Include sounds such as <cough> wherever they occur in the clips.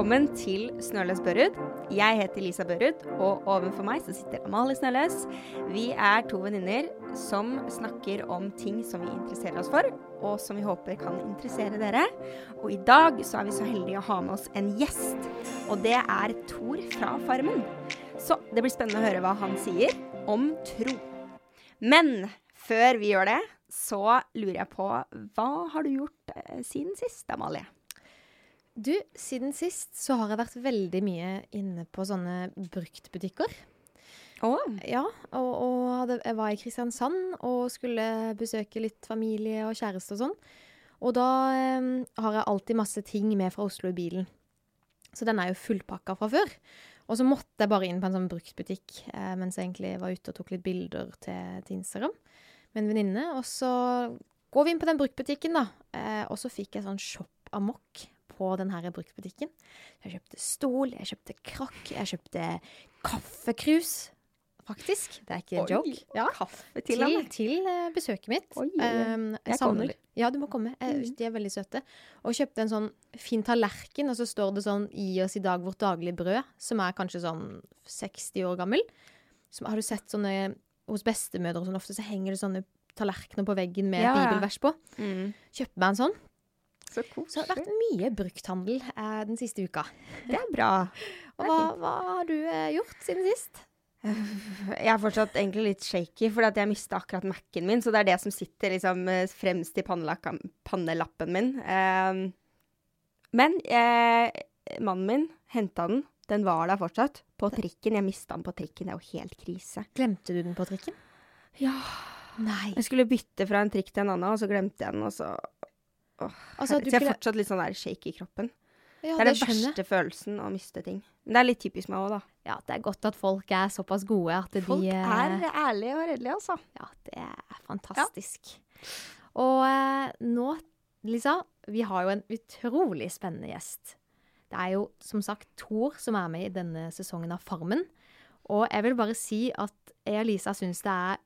Velkommen til Snøløs Børud. Jeg heter Lisa Børud, og overfor meg så sitter Amalie Snøløs. Vi er to venninner som snakker om ting som vi interesserer oss for, og som vi håper kan interessere dere. Og i dag så er vi så heldige å ha med oss en gjest, og det er Thor fra Farmen. Så det blir spennende å høre hva han sier om tro. Men før vi gjør det, så lurer jeg på hva har du gjort eh, siden sist, Amalie? Du, siden sist så har jeg vært veldig mye inne på sånne bruktbutikker. Oh. Ja, og, og hadde, jeg var i Kristiansand og skulle besøke litt familie og kjæreste og sånn. Og da eh, har jeg alltid masse ting med fra Oslo i bilen. Så den er jo fullpakka fra før. Og så måtte jeg bare inn på en sånn bruktbutikk eh, mens jeg egentlig var ute og tok litt bilder til, til Instagram med en venninne. Og så går vi inn på den bruktbutikken, da. Eh, og så fikk jeg sånn shop amok på denne bruktbutikken. Jeg kjøpte stol, jeg kjøpte krakk, jeg kjøpte kaffekrus. Faktisk. Det er ikke en joke. Ja, kaffe til, til, til uh, besøket mitt. Oi, um, jeg kommer. Ja, du må komme. Mm. De er veldig søte. Og kjøpte en sånn fin tallerken, og så står det sånn 'Gi oss i dag vårt daglige brød', som er kanskje sånn 60 år gammel. Som, har du sett sånne Hos bestemødre og sånn ofte så henger det sånne tallerkener på veggen med ja, bibelvers på. Mm. Kjøpte meg en sånn. Så, så, det har vært mye brukthandel eh, den siste uka. Det er bra. Og hva, hva, har du eh, gjort siden sist? <laughs> Jeg er fortsatt egentlig litt shaky, fordi jeg mista akkurat Mac-en min. Så det er det som sitter liksom, eh, fremst i pannelappen min. Eh, men eh, mannen min henta den. Den var der fortsatt. På trikken. Jeg mista den på trikken. Det er jo helt krise. Glemte du den på trikken? Ja. Nei. Jeg skulle bytte fra en trikk til en annen, og så glemte jeg den, og så Åh, altså, så jeg er fortsatt litt sånn der shake i kroppen. Ja, det er den verste følelsen å miste ting. Men det er litt typisk meg òg, da. Ja, det er godt at folk er såpass gode at de Folk er ærlige og redelige, altså. Ja, det er fantastisk. Ja. Og eh, nå, Lisa, vi har jo en utrolig spennende gjest. Det er jo som sagt Thor som er med i denne sesongen av Farmen. Og jeg vil bare si at jeg og Lisa syns det er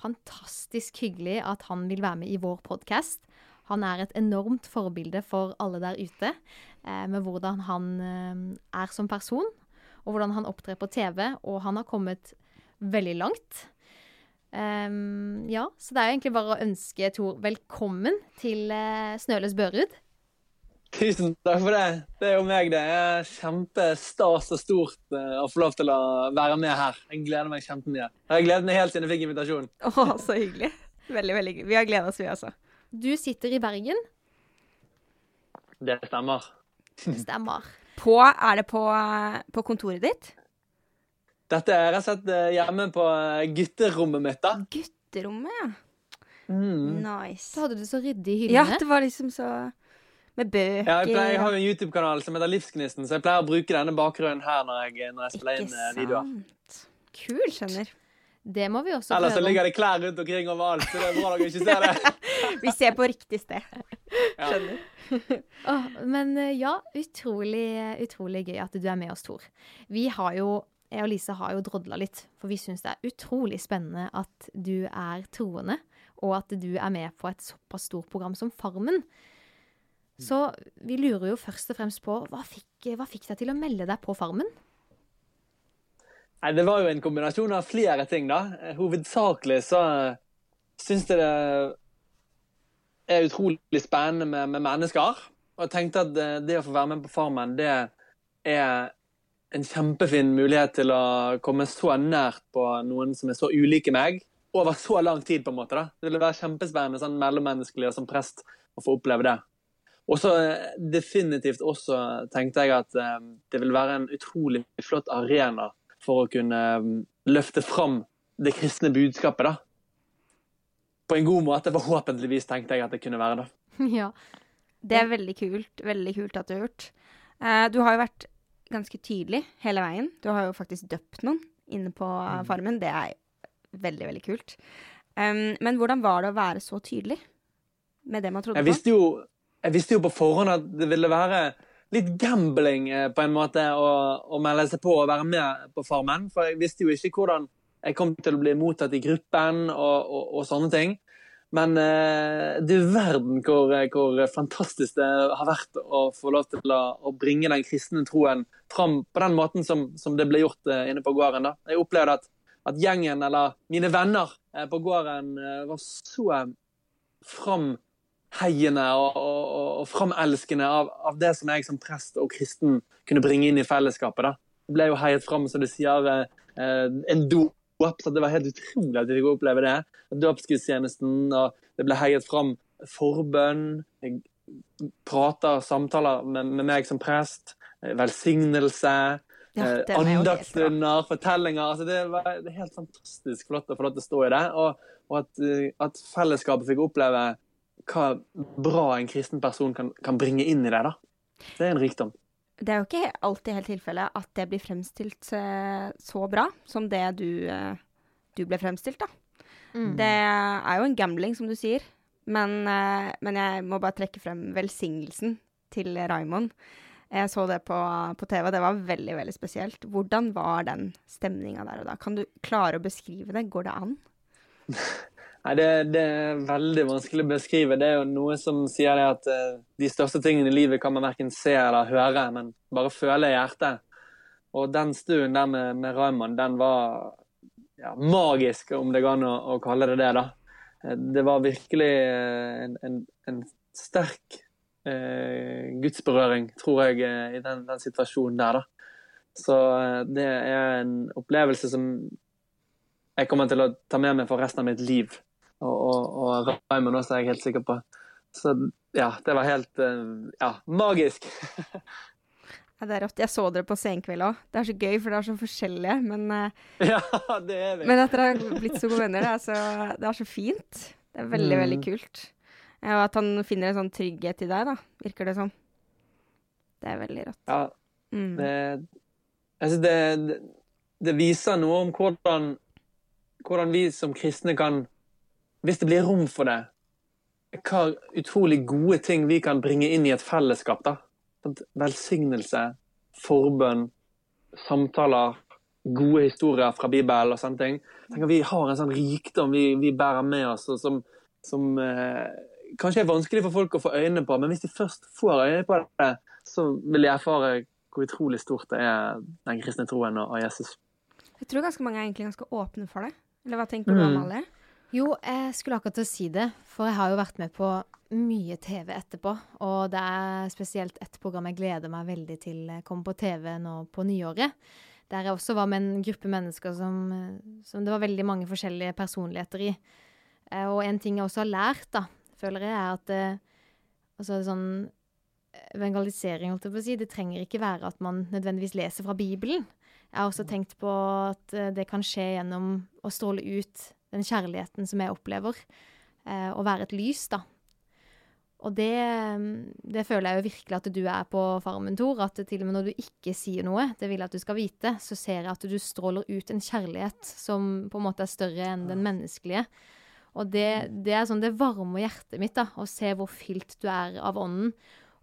fantastisk hyggelig at han vil være med i vår podkast. Han er et enormt forbilde for alle der ute, eh, med hvordan han eh, er som person, og hvordan han opptrer på TV. Og han har kommet veldig langt. Um, ja, så det er jo egentlig bare å ønske Tor velkommen til eh, Snøløs Børud. Tusen takk for det. Det er jo meg, det. er Kjempestas og stort uh, å få lov til å være med her. Jeg gleder meg kjempemye. Jeg har gledet meg helt siden jeg fikk invitasjonen. Å, så hyggelig. Veldig, veldig hyggelig. Vi har gleda oss, vi også. Du sitter i Bergen. Det stemmer. Det stemmer. På, er det på, på, kontoret ditt? Dette er rett og slett eh, hjemme på eh, gutterommet mitt, da. Gutterommet, ja. Mm. Nice. Så hadde du så ryddig hyllene. Ja, det var liksom så Med bøker. Ja, jeg, pleier, jeg har jo en YouTube-kanal som heter Livsgnisten, så jeg pleier å bruke denne bakgrunnen her når jeg, når jeg spiller inn eh, videoer. Ikke sant. Kult. Skjønner. Det må vi også Ellers prøve. Ellers så ligger det klær rundt omkring overalt, så det er bra dere ikke ser det. <laughs> vi ser på riktig sted. <laughs> Skjønner. <laughs> oh, men eh, ja, utrolig, utrolig gøy at du er med oss, Tor. Vi har jo jeg og Lise har jo drodla litt, for vi syns det er utrolig spennende at du er troende, og at du er med på et såpass stort program som Farmen. Så vi lurer jo først og fremst på hva fikk, hva fikk deg til å melde deg på Farmen? Nei, Det var jo en kombinasjon av flere ting, da. Hovedsakelig så syns jeg det er utrolig spennende med, med, mennesker. Og jeg tenkte at det, det, å få være med på Farmen, det er en kjempefin mulighet til å komme så nært på noen som er så ulike meg, over så lang tid, på en måte. da. Det ville være kjempespennende sånn mellommenneskelig og som prest å få oppleve det. Og så definitivt også tenkte jeg at eh, det vil være en utrolig flott arena for å kunne um, løfte fram det kristne budskapet, da. På en god måte, forhåpentligvis, tenkte jeg at det kunne være. da. <laughs> Ja. Det er veldig kult. Veldig kult at du har gjort. Uh, du har jo vært ganske tydelig hele veien. Du har jo faktisk døpt noen inne på uh, Farmen. Det er veldig, veldig kult. Um, men hvordan var det å være så tydelig med det man trodde jeg visste jo, jeg visste jo på forhånd at det ville være litt gambling eh, på en måte å, å, melde seg på og være med på Farmen. For jeg visste jo ikke hvordan jeg kom til å bli mottatt i gruppen og, og, og sånne ting. Men eh, du verden hvor, hvor, fantastisk det har vært å få lov til å, å bringe den kristne troen fram på den måten som, som det ble gjort eh, inne på gården. da. Jeg opplevde at, at gjengen, eller mine venner eh, på gården, eh, var så framheiende og, og, og framelskende av, av, det som jeg som prest og kristen kunne bringe inn i fellesskapet. da. Det ble jo heiet fram, som du sier, eh, en dop så det var helt utrolig at vi fikk oppleve det. Dåpsgudstjenesten, og det ble heiet fram forbønn. Jeg prater, samtaler med, med meg som prest. Velsignelse. Ja, eh, fortellinger. Altså, det, var, det helt fantastisk flott å få lov til å stå i det. Og, og at, eh, at, fellesskapet fikk oppleve hva bra en kristen person kan, kan bringe inn i deg, da. Det er en rikdom det er jo ikke alltid helt tilfellet at det blir fremstilt eh, så bra som det du, eh, du ble fremstilt, da. Mm. Det er jo en gambling, som du sier. Men, eh, men, jeg må bare trekke frem velsignelsen til Raymond. Jeg så det på, på TV, og det var veldig, veldig spesielt. Hvordan var den stemninga der og da? Kan du klare å beskrive det? Går det an? <laughs> Nei, det, det, er veldig vanskelig å beskrive. Det er jo noe som sier det at uh, de største tingene i livet kan man verken se eller høre, men bare føle i hjertet. Og den stuen der med, med Raymond, den var ja, magisk, om det går an å, å, kalle det det. da. Eh, det var virkelig eh, en, en, en sterk uh, gudsberøring, tror jeg, i den, den, situasjonen der. da. Så uh, det er en opplevelse som jeg kommer til å ta med meg for resten av mitt liv og, og, og Raymond også, er jeg helt sikker på. Så ja, det var helt eh, ja, magisk. <laughs> ja, det er rått. Jeg så dere på Senkveld òg. Det er så gøy, for det er så forskjellige. Men, eh, ja, <laughs> det er vi. men at dere har blitt så gode venner, det er så, det er så fint. Det er veldig, mm. veldig kult. Og at han finner en sånn trygghet i deg, da, virker det som. Det er veldig rått. Ja. Mm. Det, altså det, det, det, viser noe om hvordan, hvordan vi som kristne kan hvis det blir rom for det, hva utrolig gode ting vi kan bringe inn i et fellesskap. da. Velsignelse, forbønn, samtaler, gode historier fra Bibelen og sånne ting. Tenker Vi har en sånn rikdom vi, vi bærer med oss, som, som eh, kanskje er vanskelig for folk å få øynene på. Men hvis de først får øynene på det, så vil de erfare hvor utrolig stort det er, den kristne troen og, og Jesus. Jeg tror ganske mange er egentlig ganske åpne for det. Eller hva tenker du, om mm. Jo, jeg skulle akkurat til å si det. For jeg har jo vært med på mye TV etterpå. Og det er spesielt ett program jeg gleder meg veldig til kommer på TV nå på nyåret. Der jeg også var med en gruppe mennesker som, som det var veldig mange forskjellige personligheter i. Eh, og en ting jeg også har lært, da, føler jeg, er at altså sånn Vengalisering, holdt jeg på å si, det trenger ikke være at man nødvendigvis leser fra Bibelen. Jeg har også tenkt på at det kan skje gjennom å stråle ut den kjærligheten som jeg opplever. Eh, å være et lys, da. Og det, det, føler jeg jo virkelig at du er på Farmen, Tor. At til og med når du ikke sier noe, det vil jeg at du skal vite, så ser jeg at du stråler ut en kjærlighet som på en måte er større enn den menneskelige. Og det, det er sånn det varmer hjertet mitt da, å se hvor fylt du er av ånden,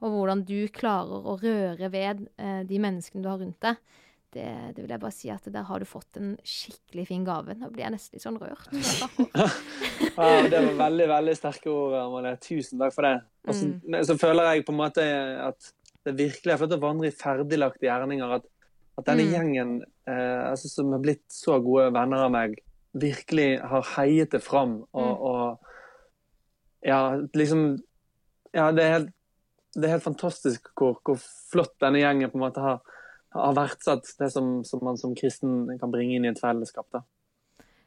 og hvordan du klarer å røre ved eh, de menneskene du har rundt deg det, det, vil jeg bare si at der har du fått en skikkelig fin gave. Nå blir jeg nesten litt sånn rørt. <laughs> ja, det var veldig veldig sterke ord, Amalie. Tusen takk for det. Og så, mm. så, føler jeg på en måte at det virkelig har fått å vandre i ferdiglagte gjerninger. At, at denne mm. gjengen eh, altså, som har blitt så gode venner av meg, virkelig har heiet det fram. Og, mm. og ja, liksom Ja, det er helt, det er helt fantastisk hvor, hvor flott denne gjengen på en måte har har verdsatt det som, som, man som kristen kan bringe inn i et fellesskap. da.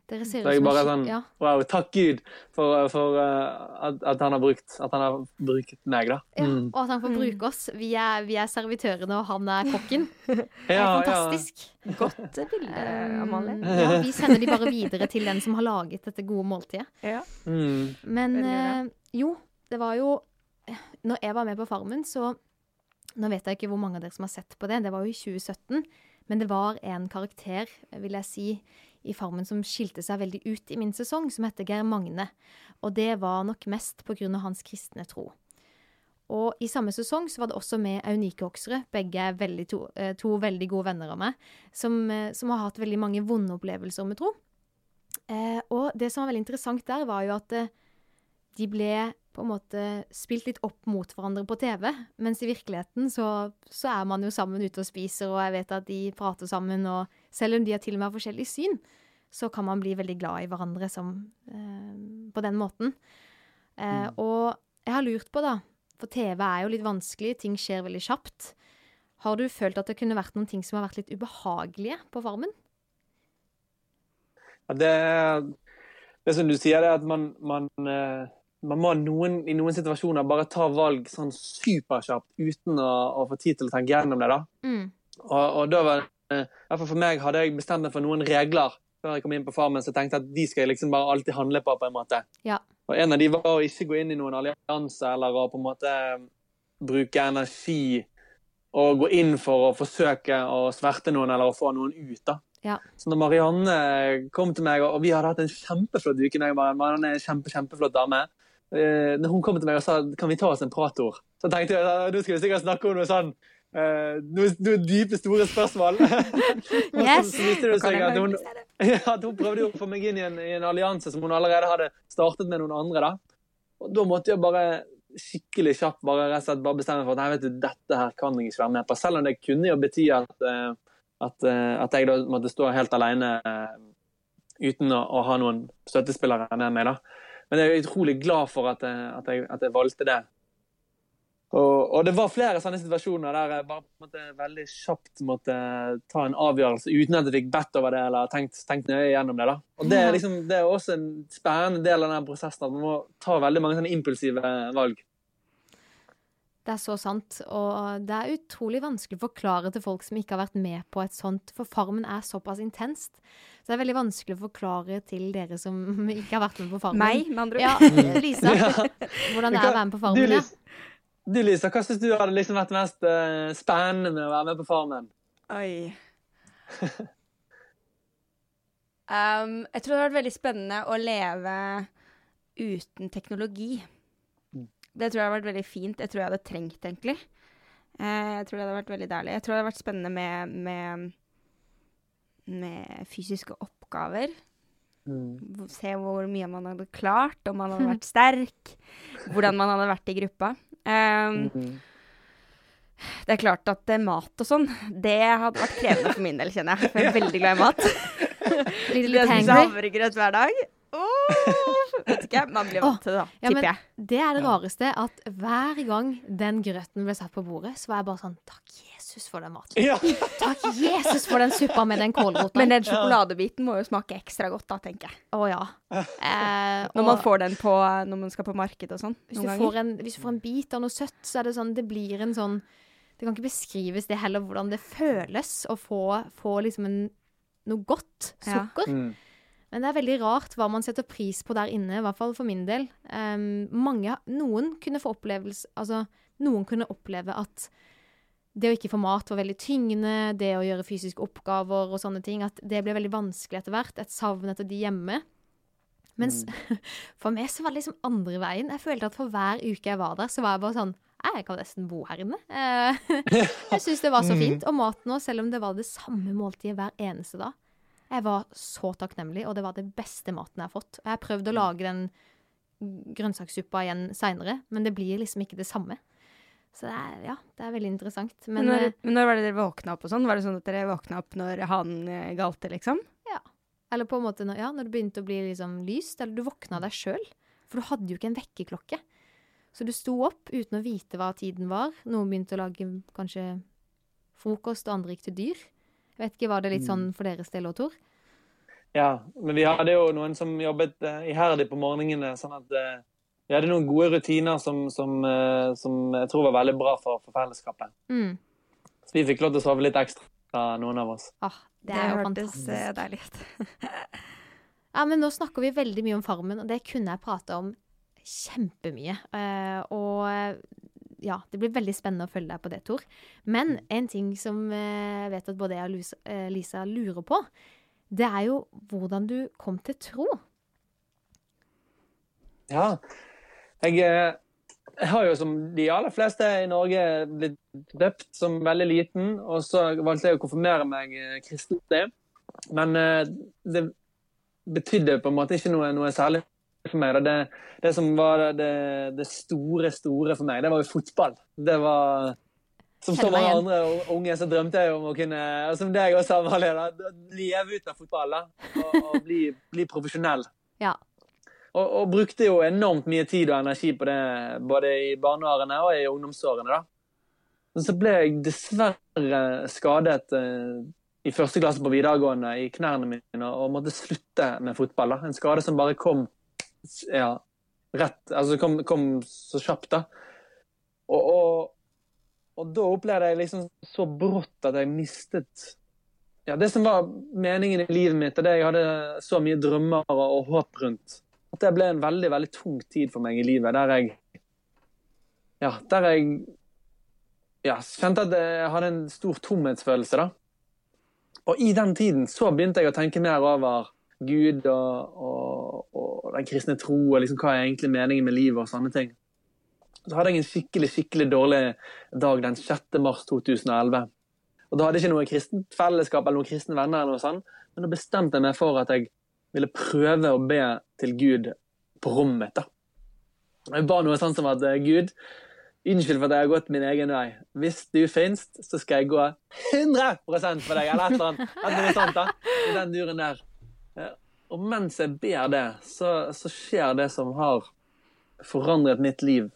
Dere ser så jeg bare sånn, ja. Wow, takk Gud for, for uh, at, at, han har brukt, at han har brukt meg, da. Ja, mm. Og at han får bruke oss. Vi er, vi er servitørene, og han er kokken. <laughs> Det er fantastisk. Ja. Godt bilde, Amalie. Ja, vi sender de bare videre til den som har laget dette gode måltidet. Ja. Mm. Men uh, jo, det var jo Når jeg var med på Farmen, så nå vet jeg ikke hvor mange av dere som har sett på det, det var jo i 2017. Men det var en karakter, vil jeg si, i Farmen som skilte seg veldig ut i min sesong, som heter Geir Magne. Og det var nok mest pga. hans kristne tro. Og i samme sesong så var det også med Aunike Hoksrud, begge er veldig to, eh, to, veldig gode venner av meg, som, eh, som, har hatt veldig mange vonde opplevelser med tro. Eh, og det som var veldig interessant der, var jo at eh, de ble på en måte spilt litt opp mot hverandre på TV, mens i virkeligheten så, så er man jo sammen ute og spiser, og jeg vet at de prater sammen, og selv om de har til og med forskjellig syn, så kan man bli veldig glad i hverandre som, eh, på den måten. Eh, Og jeg har lurt på, da, for TV er jo litt vanskelig, ting skjer veldig kjapt. Har du følt at det kunne vært noen ting som har vært litt ubehagelige på Farmen? Ja, det, det som du sier, er at man, man, eh, man må noen, i noen situasjoner bare ta valg sånn superkjapt uten å, å få tid til å tenke gjennom det. da. Mm. Og, og da var eh, i hvert fall For meg hadde jeg bestemt meg for noen regler før jeg kom inn på Farmen, så jeg tenkte at de skal jeg liksom bare alltid handle på. på en måte. Ja. Og En av de var å ikke gå inn i noen allianse eller å på en måte bruke energi og gå inn for å forsøke å sverte noen eller å få noen ut. da. Ja. Så når Marianne kom til meg, og vi hadde hatt en kjempeflott uke Marianne er en kjempe, kjempeflott dame. Eh, når hun kom til meg og sa kan vi ta oss en pratord, så tenkte jeg at nå skal vi sikkert snakke om noe sånn Uh, noe, noe dype, store spørsmål. <laughs> Yes. så, seg at hun, <laughs> at hun prøvde å få meg inn i en, i en allianse som hun allerede hadde startet med noen andre. da. Og da måtte jeg bare skikkelig kjapt bare, slett bare bestemme for at nei, vet du, dette her kan jeg ikke være med på. Selv om det kunne jo bety at, eh, at, eh, at jeg da måtte stå helt alene eh, uten å, å ha noen støttespillere med meg. da. Men jeg er utrolig glad for at jeg, at jeg, at jeg valgte det. Og, og det var flere sånne situasjoner der jeg bare måtte, veldig kjapt måtte ta en avgjørelse uten at jeg fikk bedt over det eller tenkt, tenkt nøye gjennom det. da. Og Det er, liksom, det er også en spennende del av denne prosessen at man må ta veldig mange sånne impulsive valg. Det er så sant, og det er utrolig vanskelig å forklare til folk som ikke har vært med på et sånt, for Farmen er såpass intenst. Så det er veldig vanskelig å forklare til dere som <laughs> ikke har vært med på Farmen. Meg, med andre ord. <laughs> Ja, Lisa. Hvordan det er å være med på Du, Farmen. Ja. Du, Lisa hva syns du hadde liksom vært mest uh, spennende med å være med på Farmen? Oi. <laughs> um, jeg tror det hadde vært veldig spennende å leve uten teknologi. Det tror jeg hadde vært veldig fint. Jeg tror jeg hadde trengt, egentlig. Eh, jeg tror det hadde vært veldig deilig. Jeg tror det hadde vært spennende med, med, med fysiske oppgaver. Mm. Se hvor mye man hadde klart, om man hadde <laughs> vært sterk, hvordan man hadde vært i gruppa. Um, Mm. det er klart at eh, mat og sånn, det hadde vært krevende for min del, kjenner jeg. For jeg er <laughs> veldig glad i mat. <laughs> Litt, litt spiser havregrøt hver dag. Vet ikke, man blir vant til det, da, Ja, men tipper jeg. det er det rareste, at hver gang den grøten ble satt på bordet, så var jeg bare sånn Takk, Jesus, for den maten. Ja. <laughs> Takk, Jesus, for den suppa med den kålroten. Men den sjokoladebiten må jo smake ekstra godt, da, tenker jeg. Å ja. Eh, Når man får den på, når man skal på marked og sånn. hvis, Noen du får en, hvis du får en bit av noe søtt, så er det sånn Det blir en sånn Det kan ikke beskrives det heller, hvordan det føles å få, få liksom en, noe godt Ja. sukker. Mm. Men det er veldig rart hva man setter pris på der inne, i hvert fall for min del. Um, mange, noen kunne få opplevelse Altså, noen kunne oppleve at det å ikke få mat var veldig tyngende, det å gjøre fysiske oppgaver og sånne ting, at det ble veldig vanskelig etter hvert. Et savn etter de hjemme. Mens <laughs> for meg så var det liksom andre veien. Jeg følte at for hver uke jeg var der, så var jeg bare sånn Jeg kan nesten bo her inne. Eh, <laughs> jeg syns det var så fint. Og maten òg, selv om det var det samme måltidet hver eneste dag. Jeg var så takknemlig, og det var det beste maten jeg har fått. Jeg har prøvd å lage den grønnsakssuppa igjen seinere, men det blir liksom ikke det samme. Så det er, ja, det er veldig interessant. Men når, eh, men når var det dere våkna opp og sånn? Var det sånn at dere våkna opp når han eh, galte, liksom? Ja. Eller på en måte når, ja, når det begynte å bli liksom lyst, eller du våkna deg sjøl. For du hadde jo ikke en vekkerklokke. Så du sto opp uten å vite hva tiden var. Noen begynte å lage kanskje frokost, og andre gikk til dyr. Jeg vet ikke, Var det litt sånn for deres del òg, Tor? Ja, men vi hadde jo noen som jobbet eh, iherdig på morgenene, sånn at eh, vi hadde noen gode rutiner som, som, eh, som jeg tror var veldig bra for, for fellesskapet. Mm. Så vi fikk lov til å sove litt ekstra, noen av oss. Ah, det, er jo fantastisk. deilig ut. <laughs> Ja, men nå snakker vi veldig mye om Farmen, og det kunne jeg prate om kjempemye. Eh, og ja, det blir veldig spennende å følge deg på det, Tor. Men en ting som eh, jeg vet at både jeg og Lisa, eh, Lisa lurer på, det er jo hvordan du kom til tro. Ja. Jeg, eh, jeg har jo som de aller fleste i Norge blitt døpt som veldig liten, og så valgte jeg å konfirmere meg eh, kristelig. Men eh, det betydde på en måte ikke noe, noe særlig for meg. Det, det som var det, det store, store for meg, det var jo fotball. Det var Som så mange andre unge så drømte jeg om å kunne Som deg også, Amalie. Leve ut av fotball da, og, og bli, bli profesjonell. <laughs> Ja. Og, og brukte jo enormt mye tid og energi på det, både i barneårene og i ungdomsårene. da. Men så ble jeg dessverre skadet eh, i første klasse på videregående i knærne mine og måtte slutte med fotball. da. En skade som bare kom ja, rett, altså kom, kom så kjapt. da. Og, og, og da opplevde jeg liksom så brått at jeg mistet ja, det som var meningen i livet mitt, og det jeg hadde så mye drømmer og, håp rundt. At det ble en veldig veldig tung tid for meg i livet, der jeg ja, der jeg ja, kjente at jeg hadde en stor tomhetsfølelse. da. Og i den tiden så begynte jeg å tenke mer over Gud og, og, og den kristne tro, og liksom hva er egentlig meningen med livet og sånne ting. Så hadde jeg en skikkelig skikkelig dårlig dag den 6. mars 2011. Og Da hadde jeg ikke noe kristent fellesskap eller noen kristne venner, eller noe sånt, men da bestemte jeg meg for at jeg ville prøve å be til Gud på rommet. da. Jeg ba noe sånt som at Gud, unnskyld for at jeg har gått min egen vei. Hvis du finst, så skal jeg gå 100 for deg, eller et eller annet. Et eller annet sånt da, i den duren der. Eh, Og mens jeg ber det, så, så skjer det som har forandret mitt liv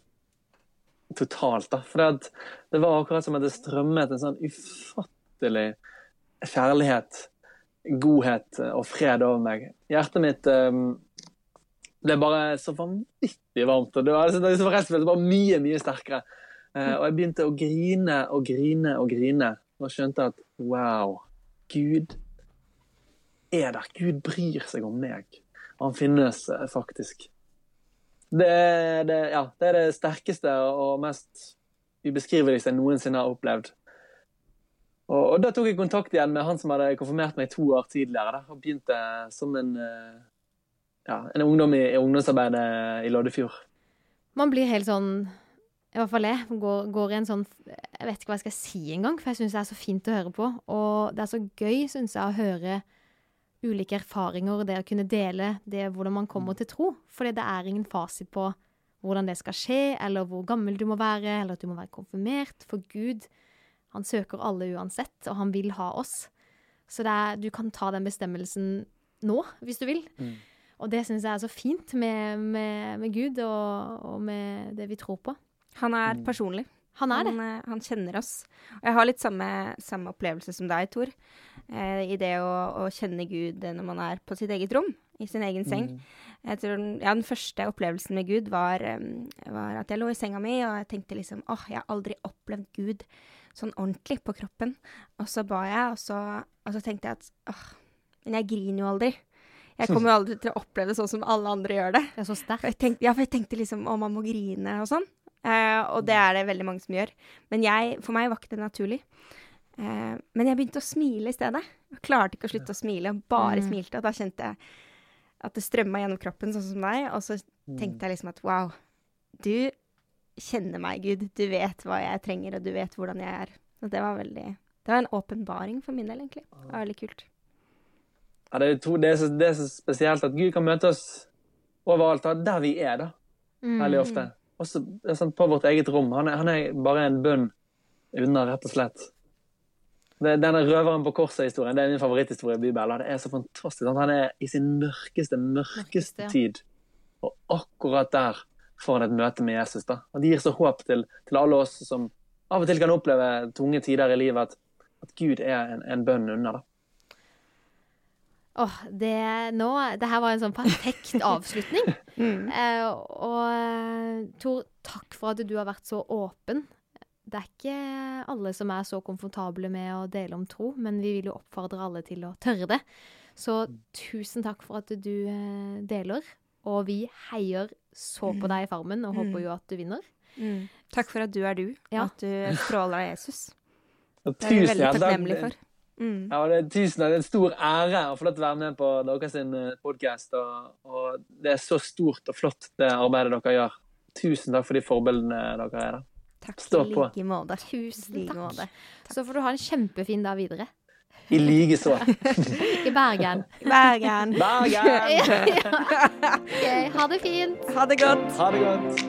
totalt. For det, var akkurat som at det strømmet en sånn ufattelig kjærlighet, godhet og fred over meg. Hjertet mitt um, ble bare så vanvittig varmt. og Det var, altså, det var bare mye, mye sterkere. Uh, og jeg begynte å grine og grine og grine, og skjønte at wow, Gud er der. Gud bryr seg om meg. Han finnes eh, faktisk. Det er det, ja, det er det sterkeste og mest ubeskriveligste jeg noensinne har opplevd. Og, og Da tok jeg kontakt igjen med han som hadde konfirmert meg to år tidligere. Da, og begynte som en, eh, ja, en ungdom i, i ungdomsarbeidet i Loddefjord. Man blir helt sånn I hvert fall jeg går, går i en sånn Jeg vet ikke hva jeg skal si engang, for jeg syns det er så fint å høre på. Og det er så gøy, syns jeg, å høre ulike erfaringer, det å kunne dele det hvordan man kommer til tro. Fordi det er ingen fasit på hvordan det skal skje, eller hvor gammel du må være, eller at du må være konfirmert. For Gud, han søker alle uansett, og han vil ha oss. Så det er, du kan ta den bestemmelsen nå, hvis du vil. Og det syns jeg er så fint med, med, med Gud og, og med det vi tror på. Han er personlig. Han er det. Han, eh, han kjenner oss. Og jeg har litt samme, samme opplevelse som deg, Tor. Eh, I det å, å kjenne Gud når man er på sitt eget rom, i sin egen seng. Jeg tror, den- ja, den første opplevelsen med Gud var, em, var at jeg lå i senga mi, og jeg tenkte liksom åh, jeg har aldri opplevd Gud sånn ordentlig på kroppen. Og så ba jeg, og så, og så tenkte jeg at åh, men jeg griner jo aldri. Jeg kommer jo aldri til å oppleve det sånn som alle andre gjør det. Det er så sterkt. jeg tenkte, ja, for jeg tenkte liksom å, man må grine og sånn. Eh, og det er det veldig mange som gjør. Men jeg, for meg var ikke det naturlig. Eh, men jeg begynte å smile i stedet. Jeg klarte ikke å slutte å smile, og bare Mm. smilte. Og da kjente jeg at det strømma gjennom kroppen, sånn som deg. Og så tenkte jeg liksom at wow, du kjenner meg, Gud. Du vet hva jeg trenger, og du vet hvordan jeg er. Og det var veldig Det var en åpenbaring for min del, egentlig. Det var veldig kult. Ja, det, er to, det, er så, det er så spesielt at Gud kan møte oss overalt, der vi er, da. Mm. Veldig ofte. Også sånn, på vårt eget rom. Han er, han er bare en bønn unna, rett og slett. Det, denne røveren på korset-historien det er min favoritthistorie i Bibelen. Det er så fantastisk. Sant? Han er i sin mørkeste Mørkeste, ja. tid. Og akkurat der får han et møte med Jesus. da. Og Det gir så håp til, til alle oss som av og til kan oppleve tunge tider i livet, at, at Gud er en, en bønn unna. da. Åh, det nå Det her var en sånn perfekt <laughs> avslutning. Mm. Eh, og eh, Tor, takk for at du har vært så åpen. Det er ikke alle som er så komfortable med å dele om tro, men vi vil jo oppfordre alle til å tørre det. Så tusen takk for at du eh, deler. Og vi heier så på deg i Farmen og håper jo at du vinner. Mm. Takk for at du er du, Ja. og at du stråler av Jesus. Det er vi veldig takknemlige for. Mm. Ja, det er tusen, det er en stor ære å få lov til å være med på deres podkast. Og, og det er så stort og flott, det arbeidet dere gjør. Tusen takk for de forbildene dere er. da. Takk Stå i på. like måte. Tusen like takk. måte. Så får du ha en kjempefin dag videre. I like så. <laughs> I Bergen. Bergen. <laughs> Bergen! <laughs> Ok, Ha det fint. Ha det godt. Ha det godt.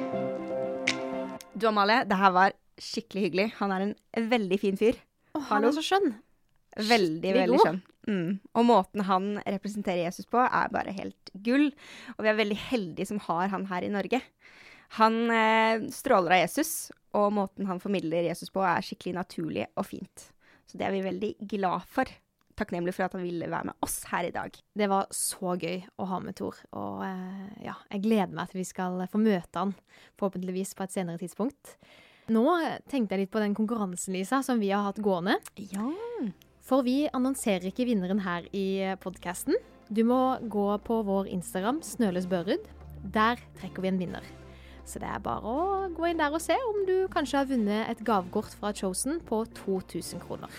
Du Amalie, det her var skikkelig hyggelig. Han er en veldig fin fyr. Å, han Hallo. er så skjønn. Veldig, veldig god. skjønn. Mm. Og måten han representerer Jesus på, er bare helt gull. Og vi er veldig heldige som har han her i Norge. Han eh, stråler av Jesus, og måten han formidler Jesus på, er skikkelig naturlig og fint. Så det er vi veldig glad for. Takknemlig for at han ville være med oss her i dag. Det var så gøy å ha med Tor. Og eh, ja, jeg gleder meg til vi skal få møte han, forhåpentligvis på et senere tidspunkt. Nå tenkte jeg litt på den konkurransen, Lisa, som vi har hatt gående. Ja. For vi annonserer ikke vinneren her i podkasten. Du må gå på vår Instagram, Snøløs Børud. Der trekker vi en vinner. Så det er bare å gå inn der og se om du kanskje har vunnet et gavekort fra Chosen på 2000 kroner.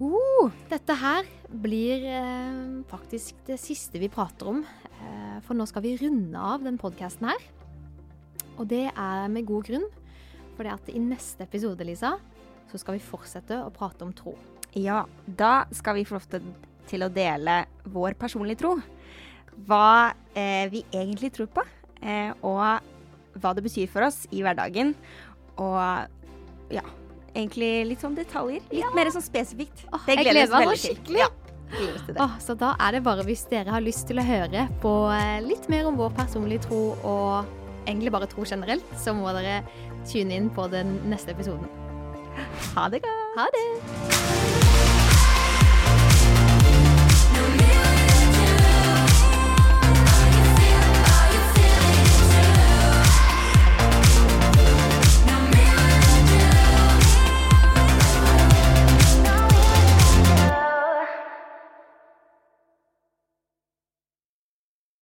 Uh, dette her blir eh, faktisk det siste vi prater om. Eh, for nå skal vi runde av den podkasten her. Og det er med god grunn. For i neste episode, Lisa, så skal vi fortsette å prate om tro. Ja, da skal vi få lov til, å dele vår personlige tro. Hva eh, vi egentlig tror på, eh, og hva det betyr for oss i hverdagen. Og ja, egentlig litt sånn detaljer. Litt mer sånn spesifikt. Åh, Det jeg gleder vi gleder meg skikkelig. Ja. Åh, så da er det bare hvis dere har lyst til å høre på eh, litt mer om vår personlige tro, og egentlig bare tro generelt, så må dere tune inn på den neste episoden. Ha det godt. Ha det!